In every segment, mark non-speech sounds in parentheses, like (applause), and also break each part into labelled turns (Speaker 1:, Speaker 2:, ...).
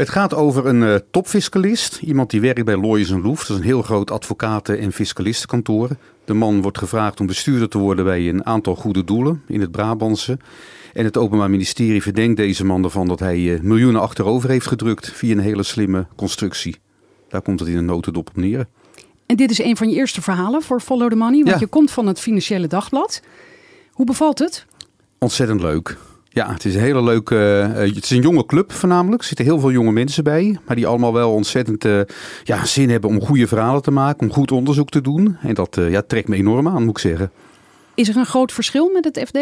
Speaker 1: Het gaat over een uh, topfiscalist. Iemand die werkt bij Lawyers Loef. Dat is een heel groot advocaten- en fiscalistenkantoor. De man wordt gevraagd om bestuurder te worden bij een aantal goede doelen in het Brabantse. En het Openbaar Ministerie verdenkt deze man ervan dat hij uh, miljoenen achterover heeft gedrukt via een hele slimme constructie. Daar komt het in een notendop op neer.
Speaker 2: En dit is een van je eerste verhalen voor Follow the Money, want
Speaker 1: Ja.
Speaker 2: je komt van het Financiële Dagblad. Hoe bevalt het?
Speaker 1: Ontzettend leuk. Ja, het is een hele leuke. eh, het is een jonge club voornamelijk. Er zitten heel veel jonge mensen bij. Maar die allemaal wel ontzettend eh, ja, zin hebben om goede verhalen te maken. Om goed onderzoek te doen. En dat eh, ja, trekt me enorm aan, moet ik zeggen.
Speaker 2: Is er een groot verschil met het FD?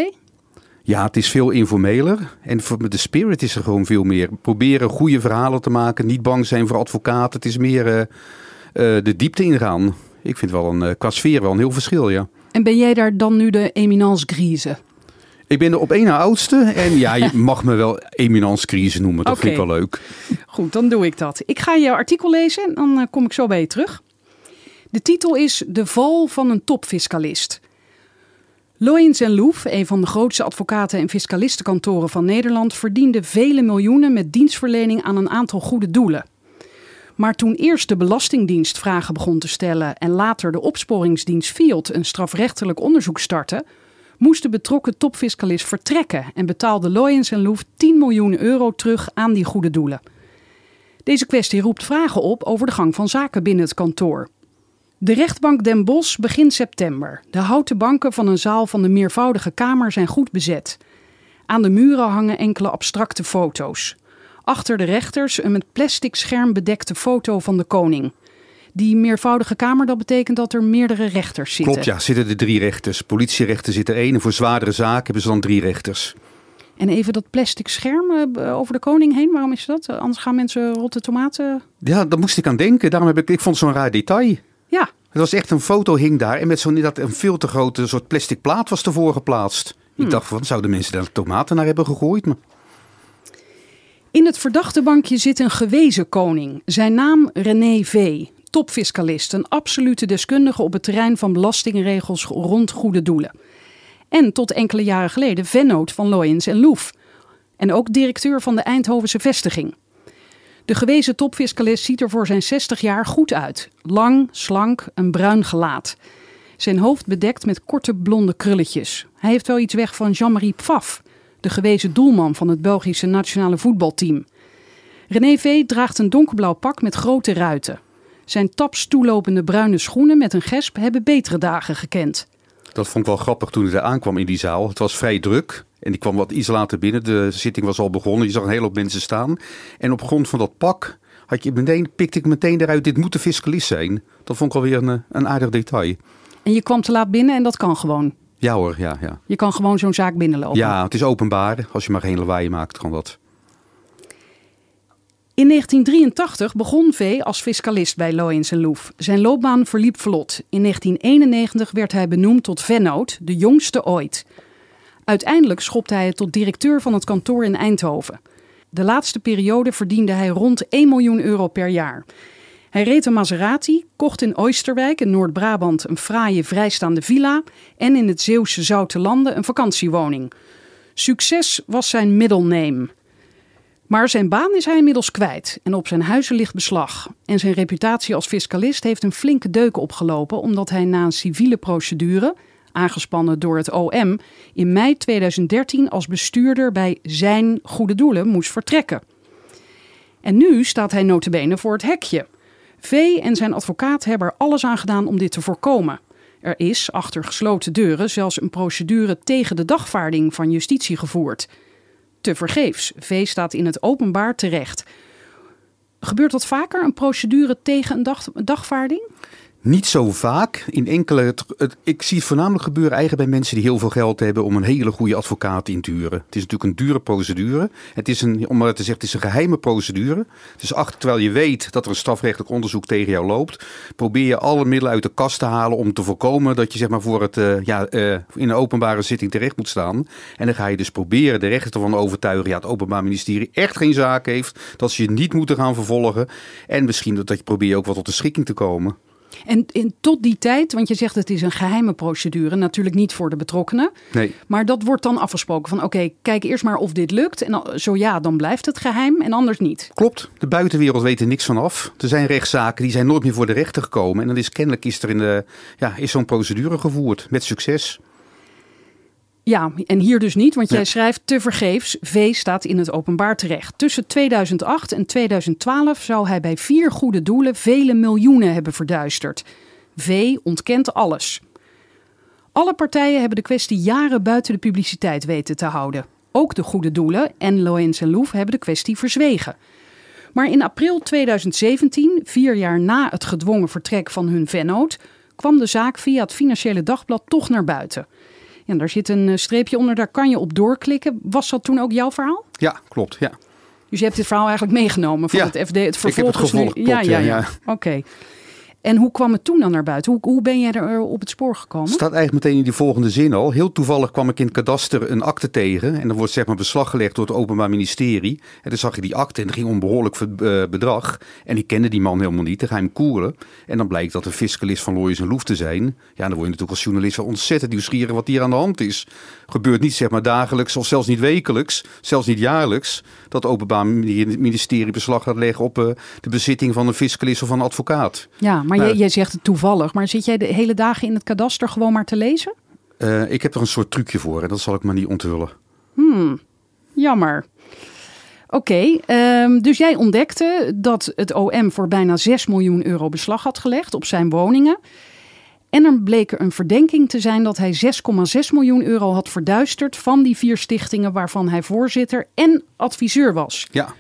Speaker 1: Ja, het is veel informeler. En voor de spirit is er gewoon veel meer. Proberen goede verhalen te maken. Niet bang zijn voor advocaten. Het is meer de diepte ingaan. Ik vind wel een, qua sfeer wel een heel verschil, ja.
Speaker 2: En ben jij daar dan nu de eminence grise?
Speaker 1: Ik ben de op één na oudste. En ja, je (laughs) mag me wel eminence noemen. Dat vind ik wel leuk.
Speaker 2: Goed, dan doe ik dat. Ik ga je artikel lezen en dan eh, kom ik zo bij je terug. De titel is De val van een topfiscalist. Loyens en Loef, een van de grootste advocaten- en fiscalistenkantoren van Nederland, verdiende vele miljoenen met dienstverlening aan een aantal goede doelen. Maar toen eerst de Belastingdienst vragen begon te stellen en later de opsporingsdienst FIOD een strafrechtelijk onderzoek startte, moest de betrokken topfiscalist vertrekken en betaalde Loyens en Loef 10 miljoen euro terug aan die goede doelen. Deze kwestie roept vragen op over de gang van zaken binnen het kantoor. De rechtbank Den Bosch begint september. De houten banken van een zaal van de meervoudige kamer zijn goed bezet. Aan de muren hangen enkele abstracte foto's. Achter de rechters een met plastic scherm bedekte foto van de koning. Die meervoudige kamer, dat betekent dat er meerdere rechters zitten.
Speaker 1: Klopt, ja. Zitten er drie rechters. Politierechter zit er één. En voor zwaardere zaken hebben ze dan drie rechters.
Speaker 2: En even dat plastic scherm eh, over de koning heen, waarom is dat? Anders gaan mensen rotte tomaten...
Speaker 1: Ja, daar moest ik aan denken. Daarom heb ik, ik vond zo'n raar detail.
Speaker 2: Ja,
Speaker 1: Het was echt een foto hing daar. En met zo'n dat een veel te grote soort plastic plaat was ervoor geplaatst. Ik dacht, van, zouden mensen daar tomaten naar hebben gegooid? Maar
Speaker 2: In het verdachtebankje zit een gewezen koning. Zijn naam René V. Topfiscalist, een absolute deskundige op het terrein van belastingregels rond goede doelen. En tot enkele jaren geleden vennoot van Loyens en Loef. En ook directeur van de Eindhovense vestiging. De gewezen topfiscalist ziet er voor zijn 60 jaar goed uit. Lang, slank, een bruin gelaat. Zijn hoofd bedekt met korte blonde krulletjes. Hij heeft wel iets weg van Jean-Marie Pfaff, de gewezen doelman van het Belgische nationale voetbalteam. René V. draagt een donkerblauw pak met grote ruiten. Zijn taps toelopende bruine schoenen met een gesp hebben betere dagen gekend.
Speaker 1: dat vond ik wel grappig toen ik daar aankwam in die zaal. Het was vrij druk. En ik kwam wat iets later binnen. De zitting was al begonnen. Je zag een hele hoop mensen staan. En op grond van dat pak had je meteen, pikte ik meteen eruit. Dit moet de fiscalist zijn. Dat vond ik alweer een, eh, een aardig detail.
Speaker 2: En je kwam te laat binnen en dat kan gewoon.
Speaker 1: Ja hoor, ja, ja.
Speaker 2: Je kan gewoon zo'n zaak binnenlopen.
Speaker 1: Ja, het is openbaar. Als je maar geen lawaai maakt, kan dat.
Speaker 2: In 1983 begon V als fiscalist bij Loyens en Loef. Zijn loopbaan verliep vlot. In 1991 werd hij benoemd tot vennoot, de jongste ooit. Uiteindelijk schopte hij het tot directeur van het kantoor in Eindhoven. De laatste periode verdiende hij rond 1 miljoen euro per jaar. Hij reed een Maserati, kocht in Oosterwijk in Noord-Brabant een fraaie vrijstaande villa en in het Zeeuwse Zoute Landen een vakantiewoning. Succes was zijn middelneem. Maar zijn baan is hij inmiddels kwijt en op zijn huizen ligt beslag. En zijn reputatie als fiscalist heeft een flinke deuk opgelopen omdat hij na een civiele procedure, aangespannen door het OM, in mei 2013 als bestuurder bij zijn goede doelen moest vertrekken. En nu staat hij notabene voor het hekje. V en zijn advocaat hebben er alles aan gedaan om dit te voorkomen. Er is, achter gesloten deuren, zelfs een procedure tegen de dagvaarding van justitie gevoerd. Te vergeefs. V staat in het openbaar terecht. Gebeurt dat vaker, een procedure tegen een dag, dagvaarding?
Speaker 1: Niet zo vaak. In enkele, ik zie het voornamelijk gebeuren eigenlijk bij mensen die heel veel geld hebben om een hele goede advocaat in te huren. Het is natuurlijk een dure procedure. Het is een, om maar te zeggen, het is een geheime procedure. Dus achter, terwijl je weet dat er een strafrechtelijk onderzoek tegen jou loopt, probeer je alle middelen uit de kast te halen om te voorkomen dat je zeg maar voor het, eh, ja, eh, in een openbare zitting terecht moet staan. En dan ga je dus proberen de rechter ervan overtuigen, ja, het Openbaar Ministerie echt geen zaak heeft, dat ze je niet moeten gaan vervolgen. En misschien dat je probeert ook wat tot de schikking te komen.
Speaker 2: En, en tot die tijd, want je zegt het is een geheime procedure, natuurlijk niet voor de betrokkenen.
Speaker 1: Nee.
Speaker 2: Maar dat wordt dan afgesproken van oké, kijk eerst maar of dit lukt. En zo ja, dan blijft het geheim en anders niet.
Speaker 1: Klopt, de buitenwereld weet er niks van af. Er zijn rechtszaken die zijn nooit meer voor de rechter gekomen. En dan is kennelijk is er in de, ja, is zo'n procedure gevoerd met succes.
Speaker 2: Ja, en hier dus niet, want jij
Speaker 1: Ja.
Speaker 2: schrijft te vergeefs. V staat in het openbaar terecht. Tussen 2008 en 2012 zou hij bij vier goede doelen vele miljoenen hebben verduisterd. V ontkent alles. Alle partijen hebben de kwestie jaren buiten de publiciteit weten te houden. Ook de goede doelen en Loens en Loef hebben de kwestie verzwegen. Maar in april 2017, vier jaar na het gedwongen vertrek van hun vennoot, kwam de zaak via het Financiële Dagblad toch naar buiten. Ja, daar zit een eh, streepje onder, daar kan je op doorklikken. Was dat toen ook jouw verhaal?
Speaker 1: Ja, klopt. Ja.
Speaker 2: Dus je hebt dit verhaal eigenlijk meegenomen van
Speaker 1: Ja,
Speaker 2: het FD. Het
Speaker 1: heb
Speaker 2: vervolg
Speaker 1: het
Speaker 2: nu-
Speaker 1: gevolgd, klopt,
Speaker 2: ja, ja,
Speaker 1: ja,
Speaker 2: ja.
Speaker 1: ja.
Speaker 2: Oké. En hoe kwam het toen dan naar buiten? Hoe, hoe ben jij er eh, op het spoor gekomen?
Speaker 1: staat eigenlijk meteen in die volgende zin al. Heel toevallig kwam ik in het kadaster een akte tegen. En dan wordt zeg maar beslag gelegd door het Openbaar Ministerie. En dan zag je die akte en het ging om een behoorlijk ver- eh, bedrag. En ik kende die man helemaal niet. Dan ga je hem koeren. En dan blijkt dat een fiscalist van Loyers en Loef te zijn. Ja, dan word je natuurlijk als journalist wel ontzettend nieuwsgierig wat hier aan de hand is. Gebeurt niet zeg maar dagelijks of zelfs niet wekelijks. Zelfs niet jaarlijks. Dat het Openbaar Ministerie beslag gaat leggen op eh, de bezitting van een fiscalist of van een advocaat.
Speaker 2: Ja, maar
Speaker 1: Nou,
Speaker 2: jij, jij zegt het toevallig. Maar zit jij de hele dagen in het kadaster gewoon maar te lezen?
Speaker 1: Eh, ik heb er een soort trucje voor en dat zal ik maar niet onthullen.
Speaker 2: Jammer. Oké, ehm, dus jij ontdekte dat het OM voor bijna 6 miljoen euro beslag had gelegd op zijn woningen. En er bleek er een verdenking te zijn dat hij 6,6 miljoen euro had verduisterd van die vier stichtingen waarvan hij voorzitter en adviseur was.
Speaker 1: Ja,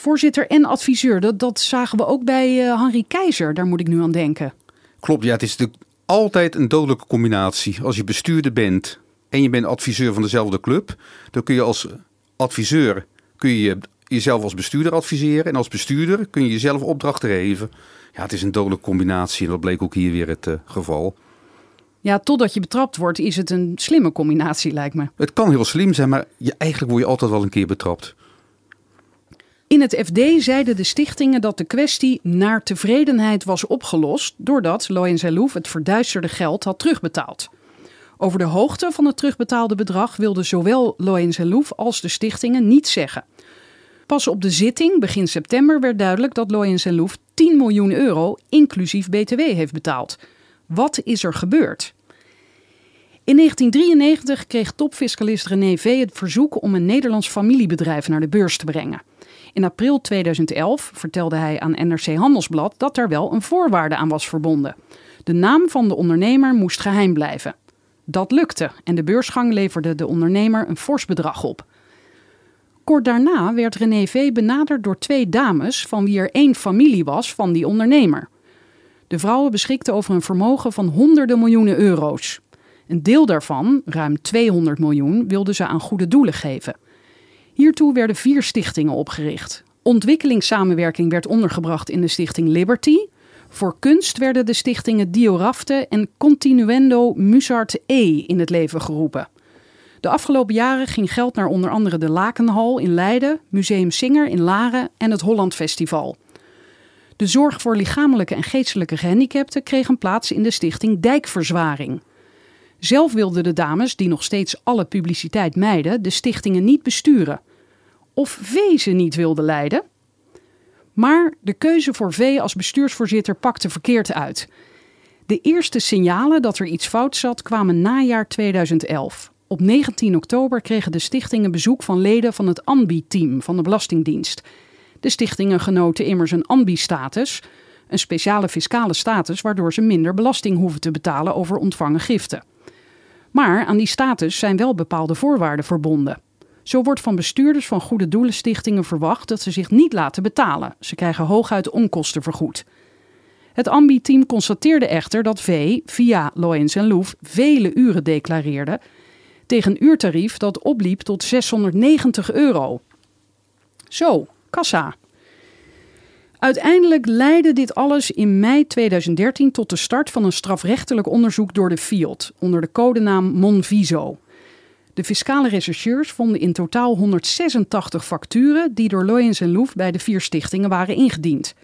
Speaker 2: Voorzitter en adviseur, dat, dat zagen we ook bij eh Henry Keizer, daar moet ik nu aan denken.
Speaker 1: klopt. Ja, het is natuurlijk altijd een dodelijke combinatie. Als je bestuurder bent en je bent adviseur van dezelfde club, dan kun je als adviseur kun je jezelf als bestuurder adviseren en als bestuurder kun je jezelf opdrachten geven. Ja, het is een dodelijke combinatie en dat bleek ook hier weer het eh, geval.
Speaker 2: Ja, totdat je betrapt wordt, is het een slimme combinatie, lijkt me.
Speaker 1: Het kan heel slim zijn, maar je, eigenlijk word je altijd wel een keer betrapt.
Speaker 2: In het FD zeiden de stichtingen dat de kwestie naar tevredenheid was opgelost doordat Loyens Loef het verduisterde geld had terugbetaald. Over de hoogte van het terugbetaalde bedrag wilden zowel Loyens Loef als de stichtingen niets zeggen. Pas op de zitting begin september werd duidelijk dat Loyens Loef 10 miljoen euro inclusief BTW heeft betaald. Wat is er gebeurd? In 1993 kreeg topfiscalist René V. het verzoek om een Nederlands familiebedrijf naar de beurs te brengen. In april 2011 vertelde hij aan NRC Handelsblad dat er wel een voorwaarde aan was verbonden. De naam van de ondernemer moest geheim blijven. Dat lukte en de beursgang leverde de ondernemer een fors bedrag op. Kort daarna werd René V. benaderd door twee dames van wie er één familie was van die ondernemer. De vrouwen beschikten over een vermogen van honderden miljoenen euro's. Een deel daarvan, ruim 200 miljoen, wilden ze aan goede doelen geven. Hiertoe werden vier stichtingen opgericht. Ontwikkelingssamenwerking werd ondergebracht in de stichting Liberty. Voor kunst werden de stichtingen Diorafte en Continuendo Musart E in het leven geroepen. De afgelopen jaren ging geld naar onder andere de Lakenhal in Leiden, Museum Singer in Laren en het Holland Festival. De zorg voor lichamelijke en geestelijke gehandicapten kreeg een plaats in de stichting Dijkverzwaring. Zelf wilden de dames, die nog steeds alle publiciteit mijden, de stichtingen niet besturen. Of V ze niet wilden leiden. Maar de keuze voor V als bestuursvoorzitter pakte verkeerd uit. De eerste signalen dat er iets fout zat kwamen najaar 2011. Op 19 oktober kregen de stichtingen bezoek van leden van het ANBI-team van de Belastingdienst. De stichtingen genoten immers een ANBI-status, een speciale fiscale status waardoor ze minder belasting hoeven te betalen over ontvangen giften. Maar aan die status zijn wel bepaalde voorwaarden verbonden. Zo wordt van bestuurders van goede doelenstichtingen verwacht dat ze zich niet laten betalen. Ze krijgen hooguit onkosten vergoed. Het Ambi-team constateerde echter dat V via Loyens Loef vele uren declareerde tegen een uurtarief dat opliep tot 690 euro. Zo, kassa. Uiteindelijk leidde dit alles in mei 2013 tot de start van een strafrechtelijk onderzoek door de FIOD onder de codenaam Monviso. De fiscale rechercheurs vonden in totaal 186 facturen die door Loyens en Loef bij de vier stichtingen waren ingediend.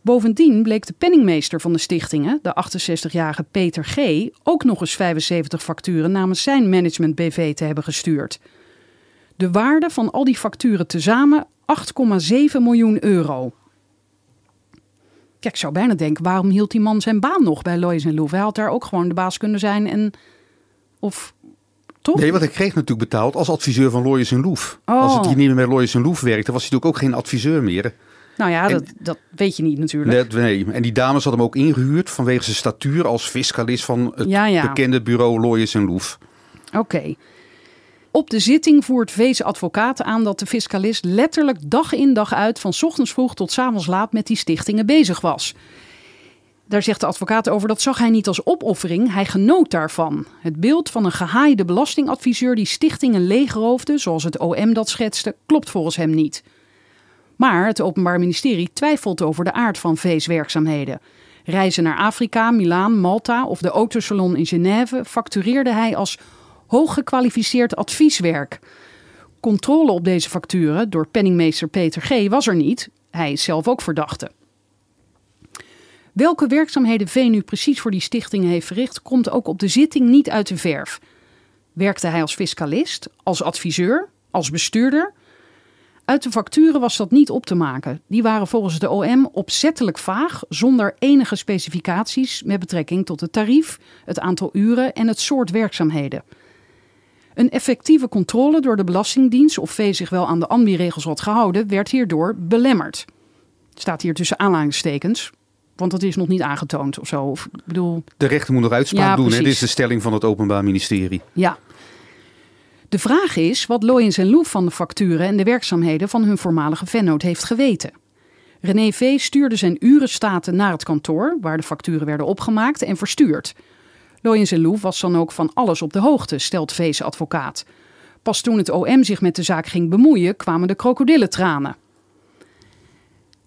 Speaker 2: Bovendien bleek de penningmeester van de stichtingen, de 68-jarige Peter G., ook nog eens 75 facturen namens zijn management BV te hebben gestuurd. De waarde van al die facturen tezamen 8,7 miljoen euro. Kijk, ik zou bijna denken, waarom hield die man zijn baan nog bij Lois en Loef? Hij had daar ook gewoon de baas kunnen zijn en... Of toch?
Speaker 1: Nee, want ik kreeg natuurlijk betaald als adviseur van en Loef. Als
Speaker 2: Oh.
Speaker 1: het hier niet meer met en Loef werkte, was hij natuurlijk ook geen adviseur meer.
Speaker 2: Nou ja,
Speaker 1: En-
Speaker 2: dat, dat weet je niet natuurlijk.
Speaker 1: Nee, nee. En die dames hadden hem ook ingehuurd vanwege zijn statuur als fiscalist van het
Speaker 2: Ja, ja.
Speaker 1: bekende bureau en Loef.
Speaker 2: Oké. Op de zitting voert Vees advocaat aan dat de fiscalist letterlijk dag in dag uit van ochtends vroeg tot 's avonds laat met die stichtingen bezig was. Daar zegt de advocaat over dat zag hij niet als opoffering, hij genoot daarvan. Het beeld van een gehaaide belastingadviseur die stichtingen leegroofde, zoals het OM dat schetste, klopt volgens hem niet. Maar het Openbaar Ministerie twijfelt over de aard van Vees werkzaamheden. Reizen naar Afrika, Milaan, Malta of de autosalon in Genève factureerde hij als hooggekwalificeerd advieswerk. Controle op deze facturen door penningmeester Peter G. was er niet. Hij is zelf ook verdachte. Welke werkzaamheden V nu precies voor die stichting heeft verricht, komt ook op de zitting niet uit de verf. Werkte hij als fiscalist, als adviseur, als bestuurder? Uit de facturen was dat niet op te maken. Die waren volgens de OM opzettelijk vaag, zonder enige specificaties met betrekking tot het tarief, het aantal uren en het soort werkzaamheden. Een effectieve controle door de Belastingdienst of V zich wel aan de ANBI-regels had gehouden, werd hierdoor belemmerd. Staat hier tussen aanhalingstekens, want dat is nog niet aangetoond of zo. Of, ik bedoel,
Speaker 1: De rechter moet nog uitspraak
Speaker 2: Ja,
Speaker 1: doen. Hè? Dit is de stelling van het Openbaar Ministerie.
Speaker 2: Ja. De vraag is wat Loyens en Loef van de facturen en de werkzaamheden van hun voormalige vennoot heeft geweten. René V. stuurde zijn urenstaten naar het kantoor, waar de facturen werden opgemaakt en verstuurd. Loyens en Loef was dan ook van alles op de hoogte, stelt V's advocaat. Pas toen het OM zich met de zaak ging bemoeien, kwamen de krokodillentranen.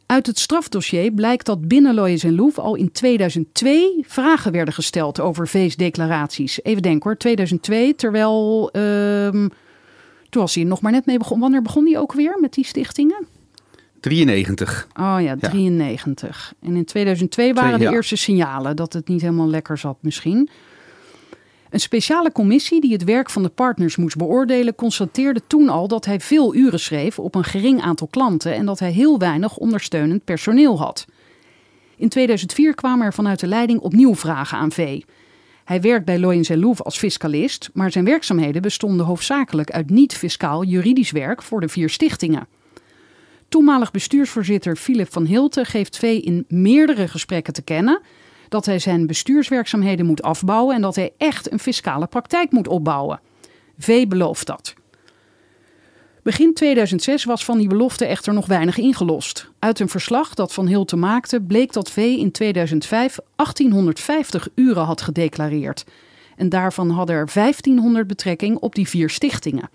Speaker 2: Uit het strafdossier blijkt dat binnen Loyens en Loef al in 2002 vragen werden gesteld over V's declaraties. Even denken hoor, 2002, terwijl ehm, toen was hij nog maar net mee begonnen. Wanneer begon hij ook weer met die stichtingen?
Speaker 1: 93.
Speaker 2: Oh ja, 93. En in 2002 waren
Speaker 1: Twee,
Speaker 2: de eerste signalen dat het niet helemaal lekker zat misschien. Een speciale commissie die het werk van de partners moest beoordelen, constateerde toen al dat hij veel uren schreef op een gering aantal klanten en dat hij heel weinig ondersteunend personeel had. In 2004 kwamen er vanuit de leiding opnieuw vragen aan V. Hij werkt bij Loyens Louvre als fiscalist, maar zijn werkzaamheden bestonden hoofdzakelijk uit niet-fiscaal juridisch werk voor de vier stichtingen. Toenmalig bestuursvoorzitter Philip van Hilten geeft V in meerdere gesprekken te kennen dat hij zijn bestuurswerkzaamheden moet afbouwen en dat hij echt een fiscale praktijk moet opbouwen. V belooft dat. Begin 2006 was van die belofte echter nog weinig ingelost. Uit een verslag dat Van Hilten maakte bleek dat V in 2005 1850 uren had gedeclareerd. En daarvan hadden er 1500 betrekking op die vier stichtingen.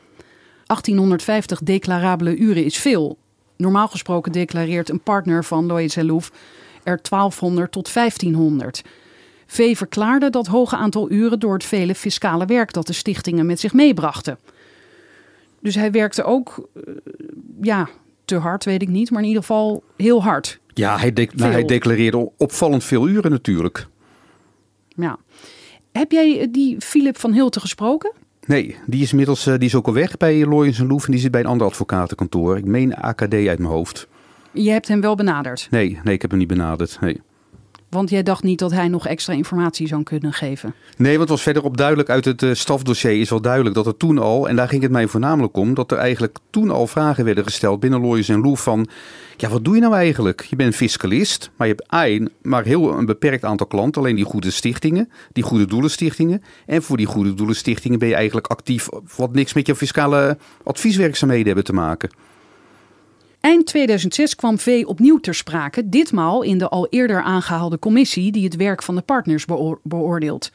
Speaker 2: 1850 declarabele uren is veel. Normaal gesproken declareert een partner van Loyes Louf er 1200 tot 1500. V verklaarde dat hoge aantal uren door het vele fiscale werk dat de stichtingen met zich meebrachten. Dus hij werkte ook, eh, ja, te hard weet ik niet, maar in ieder geval heel hard.
Speaker 1: Ja, hij, de- nou, hij declareerde opvallend veel uren natuurlijk.
Speaker 2: Ja. Heb jij eh, die Philip van Hilten gesproken?
Speaker 1: Nee, die is inmiddels eh, die is ook al weg bij Loyens en Loef en die zit bij een ander advocatenkantoor. Ik meen AKD uit mijn hoofd.
Speaker 2: Je hebt hem wel benaderd,
Speaker 1: Nee, nee, ik heb hem niet benaderd. Nee.
Speaker 2: want jij dacht niet dat hij nog extra informatie zou kunnen geven.
Speaker 1: Nee, want het was verderop duidelijk uit het eh, stafdossier is wel duidelijk dat er toen al, en daar ging het mij voornamelijk om, dat er eigenlijk toen al vragen werden gesteld binnen Loyens en Loef van, ja wat doe je nou eigenlijk? Je bent fiscalist, maar je hebt één, maar heel een beperkt aantal klanten, alleen die goede stichtingen, die goede doelenstichtingen. En voor die goede doelenstichtingen ben je eigenlijk actief wat niks met je fiscale advieswerkzaamheden hebben te maken.
Speaker 2: Eind 2006 kwam V opnieuw ter sprake, ditmaal in de al eerder aangehaalde commissie die het werk van de partners beoor- beoordeelt.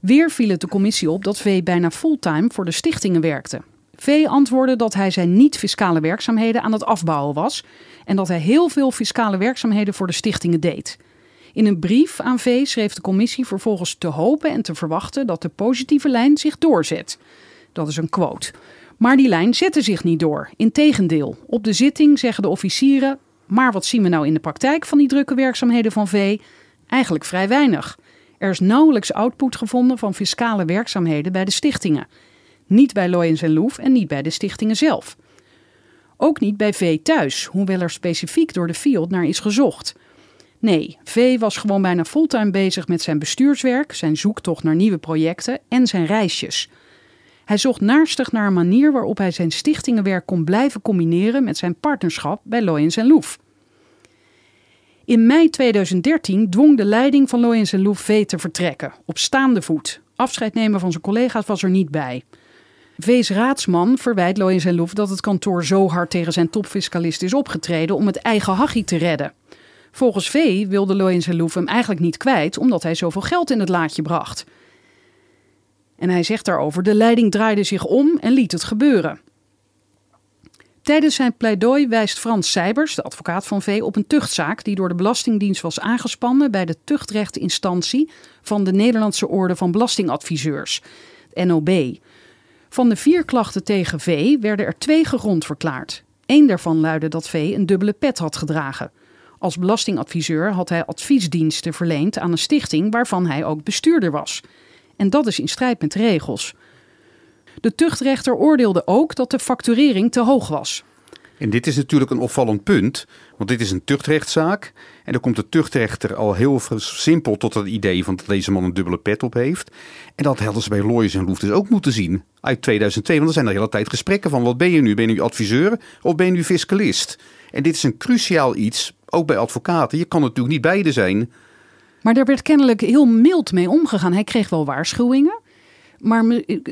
Speaker 2: Weer viel het de commissie op dat V bijna fulltime voor de stichtingen werkte. V antwoordde dat hij zijn niet-fiscale werkzaamheden aan het afbouwen was en dat hij heel veel fiscale werkzaamheden voor de stichtingen deed. In een brief aan V schreef de commissie vervolgens te hopen en te verwachten dat de positieve lijn zich doorzet. Dat is een quote. Maar die lijn zette zich niet door. Integendeel, op de zitting zeggen de officieren: Maar wat zien we nou in de praktijk van die drukke werkzaamheden van V? Eigenlijk vrij weinig. Er is nauwelijks output gevonden van fiscale werkzaamheden bij de stichtingen. Niet bij Loyens en Loef en niet bij de stichtingen zelf. Ook niet bij V thuis, hoewel er specifiek door de Field naar is gezocht. Nee, V was gewoon bijna fulltime bezig met zijn bestuurswerk, zijn zoektocht naar nieuwe projecten en zijn reisjes. Hij zocht naarstig naar een manier waarop hij zijn stichtingenwerk kon blijven combineren met zijn partnerschap bij Loyens en Loef. In mei 2013 dwong de leiding van Loyens en Loef V te vertrekken, op staande voet. Afscheid nemen van zijn collega's was er niet bij. V's raadsman verwijt Loyens en Loef dat het kantoor zo hard tegen zijn topfiscalist is opgetreden om het eigen hachie te redden. Volgens V wilde Loyens en Loef hem eigenlijk niet kwijt omdat hij zoveel geld in het laadje bracht. En hij zegt daarover: de leiding draaide zich om en liet het gebeuren. Tijdens zijn pleidooi wijst Frans Seibers, de advocaat van V, op een tuchtzaak die door de Belastingdienst was aangespannen bij de tuchtrechtinstantie van de Nederlandse Orde van Belastingadviseurs, het NOB. Van de vier klachten tegen V werden er twee gegrond verklaard. Eén daarvan luidde dat V een dubbele pet had gedragen. Als belastingadviseur had hij adviesdiensten verleend aan een stichting waarvan hij ook bestuurder was. En dat is in strijd met de regels. De tuchtrechter oordeelde ook dat de facturering te hoog was.
Speaker 1: En dit is natuurlijk een opvallend punt, want dit is een tuchtrechtszaak. En dan komt de tuchtrechter al heel simpel tot het idee van dat deze man een dubbele pet op heeft. En dat hadden ze bij Loyers en Loef ook moeten zien uit 2002. Want er zijn de hele tijd gesprekken van wat ben je nu? Ben je adviseur of ben je fiscalist? En dit is een cruciaal iets, ook bij advocaten. Je kan natuurlijk niet beide zijn.
Speaker 2: Maar daar werd kennelijk heel mild mee omgegaan. Hij kreeg wel waarschuwingen. Maar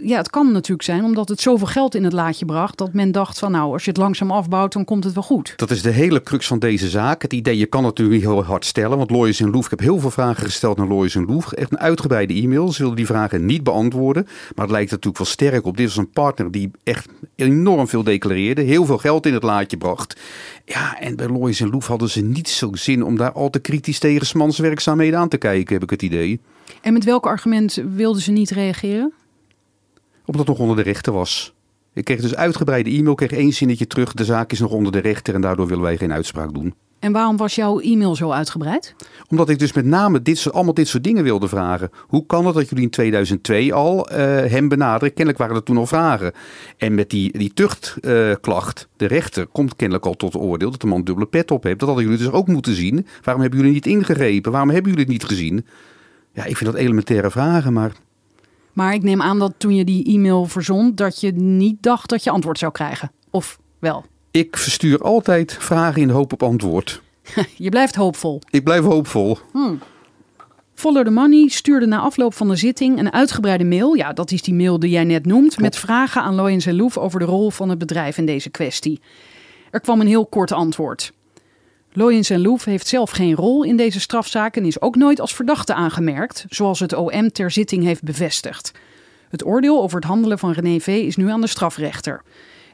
Speaker 2: ja, het kan natuurlijk zijn omdat het zoveel geld in het laadje bracht. dat men dacht van nou, als je het langzaam afbouwt, dan komt het wel goed.
Speaker 1: Dat is de hele crux van deze zaak. Het idee, je kan het natuurlijk niet heel hard stellen. Want Loyers en Loef, ik heb heel veel vragen gesteld naar Loyers en Loef. Echt een uitgebreide e-mail. Ze wilden die vragen niet beantwoorden. Maar het lijkt natuurlijk wel sterk op. Dit was een partner die echt enorm veel declareerde. Heel veel geld in het laadje bracht. Ja, en bij Loyers en Loef hadden ze niet zo zin om daar al te kritisch tegen werkzaamheden aan te kijken, heb ik het idee.
Speaker 2: En met welk argument wilden ze niet reageren?
Speaker 1: Omdat het nog onder de rechter was. Ik kreeg dus uitgebreide e-mail, kreeg één zinnetje terug. De zaak is nog onder de rechter en daardoor willen wij geen uitspraak doen.
Speaker 2: En waarom was jouw e-mail zo uitgebreid?
Speaker 1: Omdat ik dus met name dit, allemaal dit soort dingen wilde vragen. Hoe kan het dat jullie in 2002 al eh, hem benaderen? Kennelijk waren er toen al vragen. En met die, die tuchtklacht, de rechter komt kennelijk al tot het oordeel dat de man dubbele pet op heeft. Dat hadden jullie dus ook moeten zien. Waarom hebben jullie niet ingegrepen? Waarom hebben jullie het niet gezien? Ja, ik vind dat elementaire vragen, maar
Speaker 2: Maar ik neem aan dat toen je die e-mail verzond, dat je niet dacht dat je antwoord zou krijgen. Of wel?
Speaker 1: ik verstuur altijd vragen in de hoop op antwoord. (laughs)
Speaker 2: Je blijft hoopvol.
Speaker 1: Ik blijf hoopvol.
Speaker 2: Follow the Money stuurde na afloop van de zitting een uitgebreide mail. Ja, dat is die mail die jij net noemt. Met vragen aan Loyens en Loef over de rol van het bedrijf in deze kwestie. Er kwam een heel kort antwoord. Loyens en Loef heeft zelf geen rol in deze strafzaak en is ook nooit als verdachte aangemerkt, zoals het OM ter zitting heeft bevestigd. Het oordeel over het handelen van René V. is nu aan de strafrechter.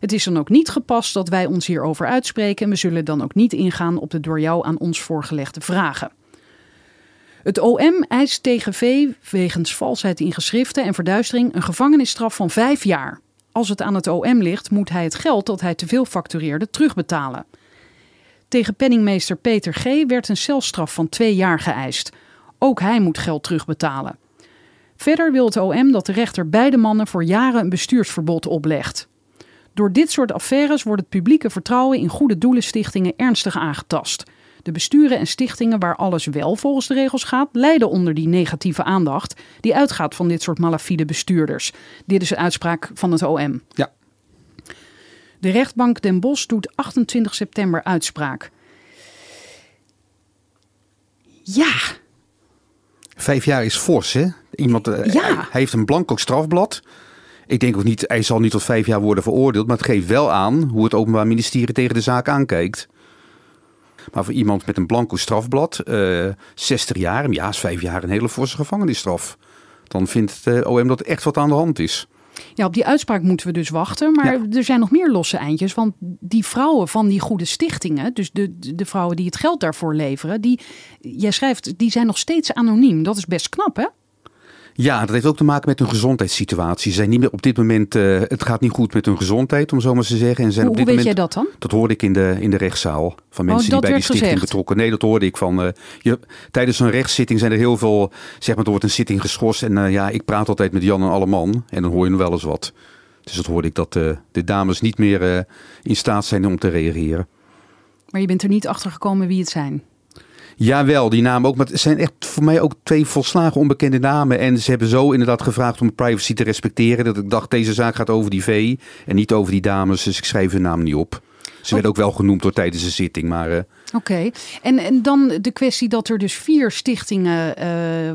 Speaker 2: Het is dan ook niet gepast dat wij ons hierover uitspreken en we zullen dan ook niet ingaan op de door jou aan ons voorgelegde vragen. Het OM eist tegen V wegens valsheid in geschriften en verduistering een gevangenisstraf van vijf jaar. Als het aan het OM ligt, moet hij het geld dat hij te veel factureerde terugbetalen. Tegen penningmeester Peter G. werd een celstraf van twee jaar geëist. Ook hij moet geld terugbetalen. Verder wil het OM dat de rechter beide mannen voor jaren een bestuursverbod oplegt. Door dit soort affaires wordt het publieke vertrouwen in goede doelenstichtingen ernstig aangetast. De besturen en stichtingen waar alles wel volgens de regels gaat, lijden onder die negatieve aandacht die uitgaat van dit soort malafide bestuurders. Dit is een uitspraak van het OM.
Speaker 1: Ja.
Speaker 2: De rechtbank Den Bosch doet 28 september uitspraak. Ja,
Speaker 1: Vijf jaar is fors, hè? Iemand, eh,
Speaker 2: Ja.
Speaker 1: hij, heeft een blanco strafblad. Ik denk ook niet, hij zal niet tot vijf jaar worden veroordeeld, maar het geeft wel aan hoe het Openbaar Ministerie tegen de zaak aankijkt. Maar voor iemand met een blanco strafblad, eh 60 jaar, ja, is vijf jaar een hele forse gevangenisstraf. Dan vindt het eh, OM dat er echt wat aan de hand is.
Speaker 2: Ja, op die uitspraak moeten we dus wachten. Maar
Speaker 1: Ja.
Speaker 2: er zijn nog meer losse eindjes. Want die vrouwen van die goede stichtingen, dus de, de vrouwen die het geld daarvoor leveren, die, jij schrijft, die zijn nog steeds anoniem. Dat is best knap, hè?
Speaker 1: Ja, dat heeft ook te maken met hun gezondheidssituatie. Ze zijn niet meer op dit moment, eh, het gaat niet goed met hun gezondheid, om zo maar te zeggen. En zijn
Speaker 2: Hoe,
Speaker 1: op
Speaker 2: hoe
Speaker 1: dit
Speaker 2: weet jij dat dan?
Speaker 1: Dat hoorde ik in de, in de rechtszaal van mensen die bij die stichting
Speaker 2: gezegd?
Speaker 1: betrokken. Nee, dat hoorde ik van. eh, je, tijdens een rechtszitting zijn er heel veel. Zeg maar, er wordt een zitting geschorst. En eh, ja, ik praat altijd met Jan en alle man. En dan hoor je nog wel eens wat. Dus dat hoorde ik dat de dames niet meer in staat zijn om te reageren.
Speaker 2: Maar je bent er niet achter gekomen wie het zijn.
Speaker 1: Jawel, die namen ook. Maar het zijn echt voor mij ook twee volslagen onbekende namen. En ze hebben zo inderdaad gevraagd om privacy te respecteren. Dat ik dacht, deze zaak gaat over die V en niet over die dames. Dus ik schrijf hun naam niet op. Ze werden ook wel genoemd door tijdens de zitting. Maar eh,
Speaker 2: Oké, en, en dan de kwestie dat er dus vier stichtingen eh,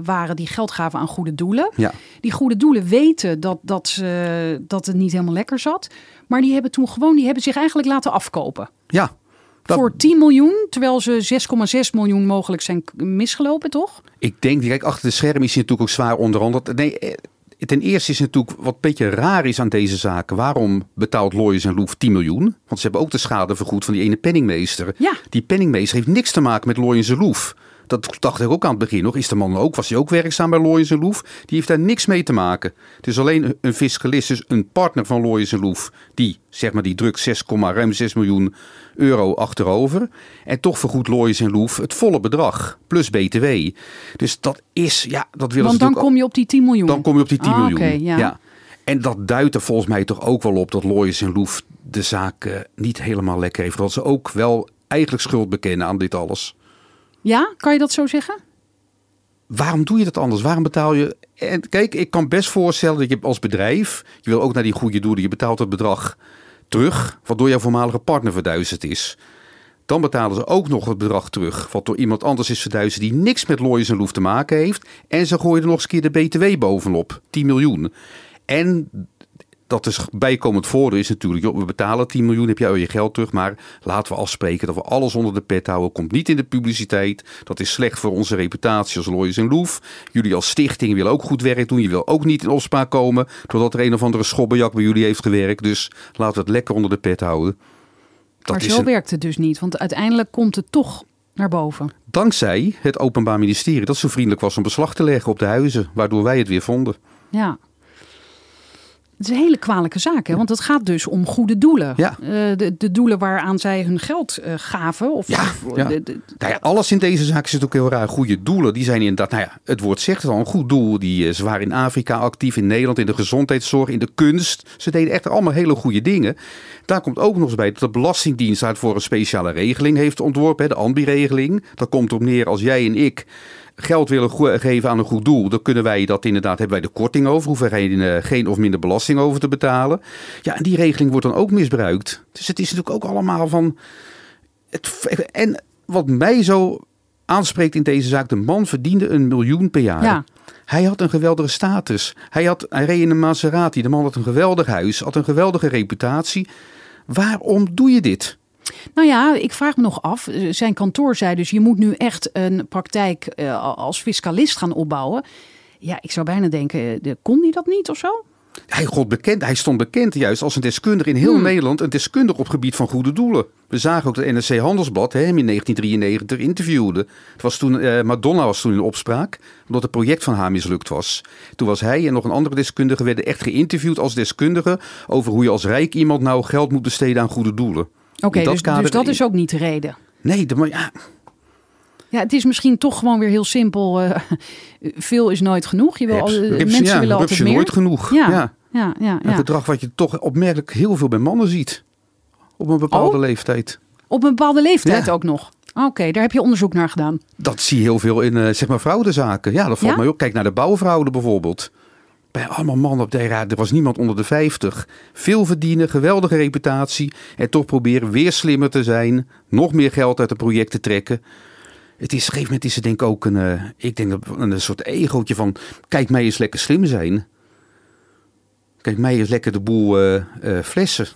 Speaker 2: waren die geld gaven aan goede doelen.
Speaker 1: ja.
Speaker 2: Die goede doelen weten dat, dat, ze, dat het niet helemaal lekker zat. Maar die hebben toen gewoon, die hebben zich eigenlijk laten afkopen.
Speaker 1: Ja. Dat-
Speaker 2: Voor 10 miljoen, terwijl ze 6,6 miljoen mogelijk zijn misgelopen, toch?
Speaker 1: Ik denk, kijk, achter de schermen is hij natuurlijk ook zwaar onderhandeld. Nee, eh, ten eerste is natuurlijk wat een beetje raar is aan deze zaken. Waarom betaalt Loyers en Loef 10 miljoen? Want ze hebben ook de schade vergoed van die ene penningmeester.
Speaker 2: Ja.
Speaker 1: Die penningmeester heeft niks te maken met Loyers en Loef. Dat dacht ik ook aan het begin nog. Is de man ook, was hij ook werkzaam bij Loyers en Loef? Die heeft daar niks mee te maken. Het is alleen een fiscalist, dus een partner van Loyers en Loef. Die, zeg maar, die drukt 6, ruim 6 miljoen euro achterover. En toch vergoedt Loyers en Loef het volle bedrag. Plus BTW. Dus dat is, ja, dat willen
Speaker 2: Want dan kom je op die 10 miljoen.
Speaker 1: dan kom je op die 10
Speaker 2: Ah,
Speaker 1: miljoen.
Speaker 2: ja.
Speaker 1: En dat duidt er volgens mij toch ook wel op dat Loyers en Loef de zaak eh, niet helemaal lekker heeft. Dat ze ook wel eigenlijk schuld bekennen aan dit alles.
Speaker 2: Ja, kan je dat zo zeggen?
Speaker 1: Waarom doe je dat anders? Waarom betaal je... En kijk, ik kan best voorstellen dat je als bedrijf... je wil ook naar die goede doelen. Je betaalt het bedrag terug... wat door jouw voormalige partner verduisterd is. Dan betalen ze ook nog het bedrag terug... wat door iemand anders is verduisterd... die niks met Loyers en Loef te maken heeft. En ze gooien er nog eens een keer de BTW bovenop. 10 miljoen. En dat is bijkomend voordeel is natuurlijk, joh, we betalen 10 miljoen, heb jij al je geld terug. Maar laten we afspreken dat we alles onder de pet houden. Komt niet in de publiciteit. Dat is slecht voor onze reputatie als Loyers en Loef. Jullie als stichting willen ook goed werk doen. Je wil ook niet in opspraak komen doordat er een of andere schobbenjak bij jullie heeft gewerkt. Dus laten we het lekker onder de pet houden. Dat
Speaker 2: maar zo
Speaker 1: een-
Speaker 2: werkt het dus niet. Want uiteindelijk komt het toch naar boven.
Speaker 1: dankzij het Openbaar Ministerie dat zo vriendelijk was om beslag te leggen op de huizen. Waardoor wij het weer vonden.
Speaker 2: Ja. Het is een hele kwalijke zaak, hè? want het gaat dus om goede doelen.
Speaker 1: Ja.
Speaker 2: Eh, de, de doelen waaraan zij hun geld eh, gaven. Of,
Speaker 1: Ja,
Speaker 2: of-
Speaker 1: ja.
Speaker 2: de- de-
Speaker 1: Nou ja, alles in deze zaak is natuurlijk heel raar. Goede doelen, die zijn inderdaad, nou ja, het woord zegt het al, een goed doel. Die, eh, ze waren in Afrika actief, in Nederland, in de gezondheidszorg, in de kunst. Ze deden echt allemaal hele goede dingen. Daar komt ook nog eens bij dat de Belastingdienst daarvoor een speciale regeling heeft ontworpen, hè, de AMBI-regeling. Dat komt erop neer als jij en ik geld willen geven aan een goed doel, dan kunnen wij dat inderdaad, hebben wij de korting over, hoeven wij geen, eh, geen of minder belasting over te betalen. Ja, en die regeling wordt dan ook misbruikt. Dus het is natuurlijk ook allemaal van, het, en wat mij zo aanspreekt in deze zaak, de man verdiende een miljoen per jaar.
Speaker 2: Ja.
Speaker 1: Hij had een geweldige status. Hij, had, hij reed in een Maserati. De man had een geweldig huis, had een geweldige reputatie. Waarom doe je dit?
Speaker 2: Nou ja, ik vraag me nog af. eh, Zijn kantoor zei dus: je moet nu echt een praktijk eh, als fiscalist gaan opbouwen. Ja, ik zou bijna denken: eh, de- kon hij dat niet of zo?
Speaker 1: Hij, God bekend, hij stond bekend juist als een deskundige in heel Nederland. Een deskundige op gebied van goede doelen. We zagen ook dat NRC Handelsblad hè, hem in 1993 interviewde. Het was toen, eh, Madonna was toen in opspraak. Omdat het project van haar mislukt was. Toen was hij en nog een andere deskundige werden echt geïnterviewd als deskundige. Over hoe je als rijk iemand nou geld moet besteden aan goede doelen.
Speaker 2: Oké, dus, dus dat is ook niet de reden.
Speaker 1: Nee, maar ja,
Speaker 2: Ja, het is misschien toch gewoon weer heel simpel. eh, (laughs) veel is nooit genoeg. Je wil, al-
Speaker 1: reps-
Speaker 2: mensen
Speaker 1: ja,
Speaker 2: willen altijd
Speaker 1: je
Speaker 2: meer.
Speaker 1: nooit genoeg.
Speaker 2: Ja,
Speaker 1: Ja.
Speaker 2: ja, ja,
Speaker 1: Een
Speaker 2: ja.
Speaker 1: gedrag wat je toch opmerkelijk heel veel bij mannen ziet. Op een bepaalde
Speaker 2: Oh.
Speaker 1: leeftijd.
Speaker 2: Op een bepaalde leeftijd ook nog. Oké, daar heb je onderzoek naar gedaan.
Speaker 1: Dat zie je heel veel in eh, zeg maar fraudezaken. Ja, dat valt mij op. Kijk naar de bouwfraude bijvoorbeeld. Bij allemaal mannen op de ja, er was niemand onder de 50. Veel verdienen, geweldige reputatie. En toch proberen weer slimmer te zijn. Nog meer geld uit het project te trekken. Het is, op een gegeven moment is het denk ik ook een, eh, ik denk een, een soort egootje van... Kijk mij eens lekker slim zijn. Kijk, mij is lekker de boel eh, eh, flessen.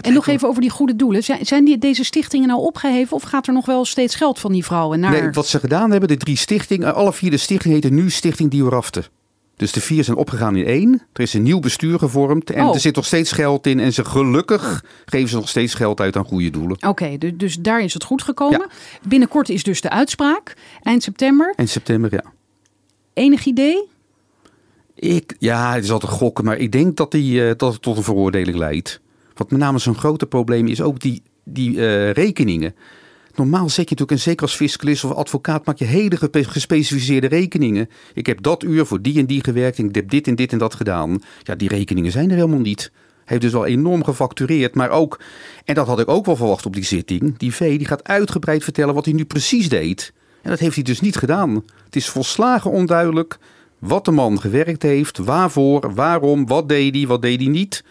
Speaker 2: En nog even over die goede doelen. Zijn, zijn die, deze stichtingen nou opgeheven of gaat er nog wel steeds geld van die vrouwen naar?
Speaker 1: Nee, wat ze gedaan hebben, de drie stichtingen, alle vier de stichtingen heten nu Stichting Diorafte. Dus de vier zijn opgegaan in één. Er is een nieuw bestuur gevormd en
Speaker 2: Oh.
Speaker 1: er zit nog steeds geld in. En ze gelukkig geven ze nog steeds geld uit aan goede doelen.
Speaker 2: Oké, du- dus daar is het goed gekomen. Binnenkort is dus de uitspraak, eind september.
Speaker 1: En september, ja.
Speaker 2: Enig idee?
Speaker 1: Ik, ja, het is altijd gokken, maar ik denk dat, die, eh, dat het tot een veroordeling leidt. Wat met name zo'n grote probleem is ook die, die eh, rekeningen. Normaal zet je natuurlijk, en zeker als fiscalist of advocaat, maak je hele gespecificeerde rekeningen. Ik heb dat uur voor die en die gewerkt en ik heb dit en dit en dat gedaan. Ja, die rekeningen zijn er helemaal niet. Heeft dus wel enorm gefactureerd, maar ook, en dat had ik ook wel verwacht op die zitting, die V die gaat uitgebreid vertellen wat hij nu precies deed. En dat heeft hij dus niet gedaan. Het is volslagen onduidelijk wat de man gewerkt heeft, waarvoor, waarom, wat deed hij, wat deed hij niet.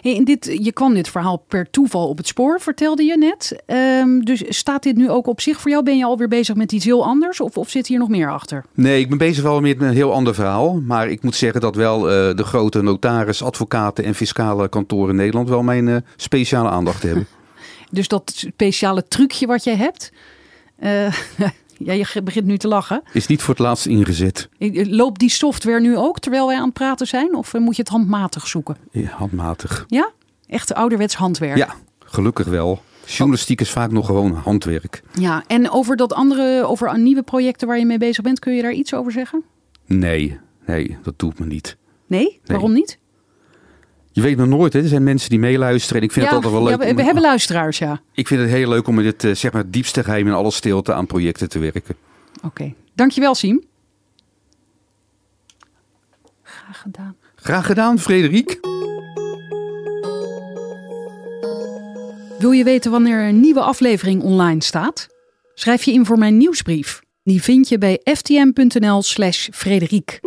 Speaker 2: Hey, en dit, je kwam dit verhaal per toeval op het spoor, vertelde je net. Ehm, dus staat dit nu ook op zich voor jou? Ben je alweer bezig met iets heel anders? Of, of zit hier nog meer achter?
Speaker 1: Nee, ik ben bezig wel met een heel ander verhaal. Maar ik moet zeggen dat wel eh, de grote notaris, advocaten en fiscale kantoren in Nederland wel mijn eh, speciale aandacht hebben. (laughs)
Speaker 2: Dus dat speciale trucje wat jij hebt. eh, ja, je begint nu te lachen.
Speaker 1: Is niet voor het laatst ingezet.
Speaker 2: Eh, Loopt die software nu ook terwijl wij aan het praten zijn? Of eh, moet je het handmatig zoeken?
Speaker 1: Ja, handmatig.
Speaker 2: Ja? Echt ouderwets handwerk.
Speaker 1: Ja, gelukkig wel. Journalistiek is vaak nog gewoon handwerk.
Speaker 2: Ja, en over dat andere, over nieuwe projecten waar je mee bezig bent, kun je daar iets over zeggen?
Speaker 1: Nee, nee, dat doet me niet.
Speaker 2: Nee? Waarom niet?
Speaker 1: Je weet nog nooit, hè? er zijn mensen die meeluisteren. En ik vind
Speaker 2: ja,
Speaker 1: het altijd wel leuk.
Speaker 2: ja, we,
Speaker 1: om-
Speaker 2: hebben luisteraars, ja.
Speaker 1: Ik vind het heel leuk om in het eh, zeg maar, diepste geheim in alle stilte aan projecten te werken.
Speaker 2: Oké. Dankjewel, Siem. Graag gedaan.
Speaker 1: Graag gedaan, Frederik.
Speaker 2: Wil je weten wanneer een nieuwe aflevering online staat? Schrijf je in voor mijn nieuwsbrief. Die vind je bij ftm.nl slash Frederik.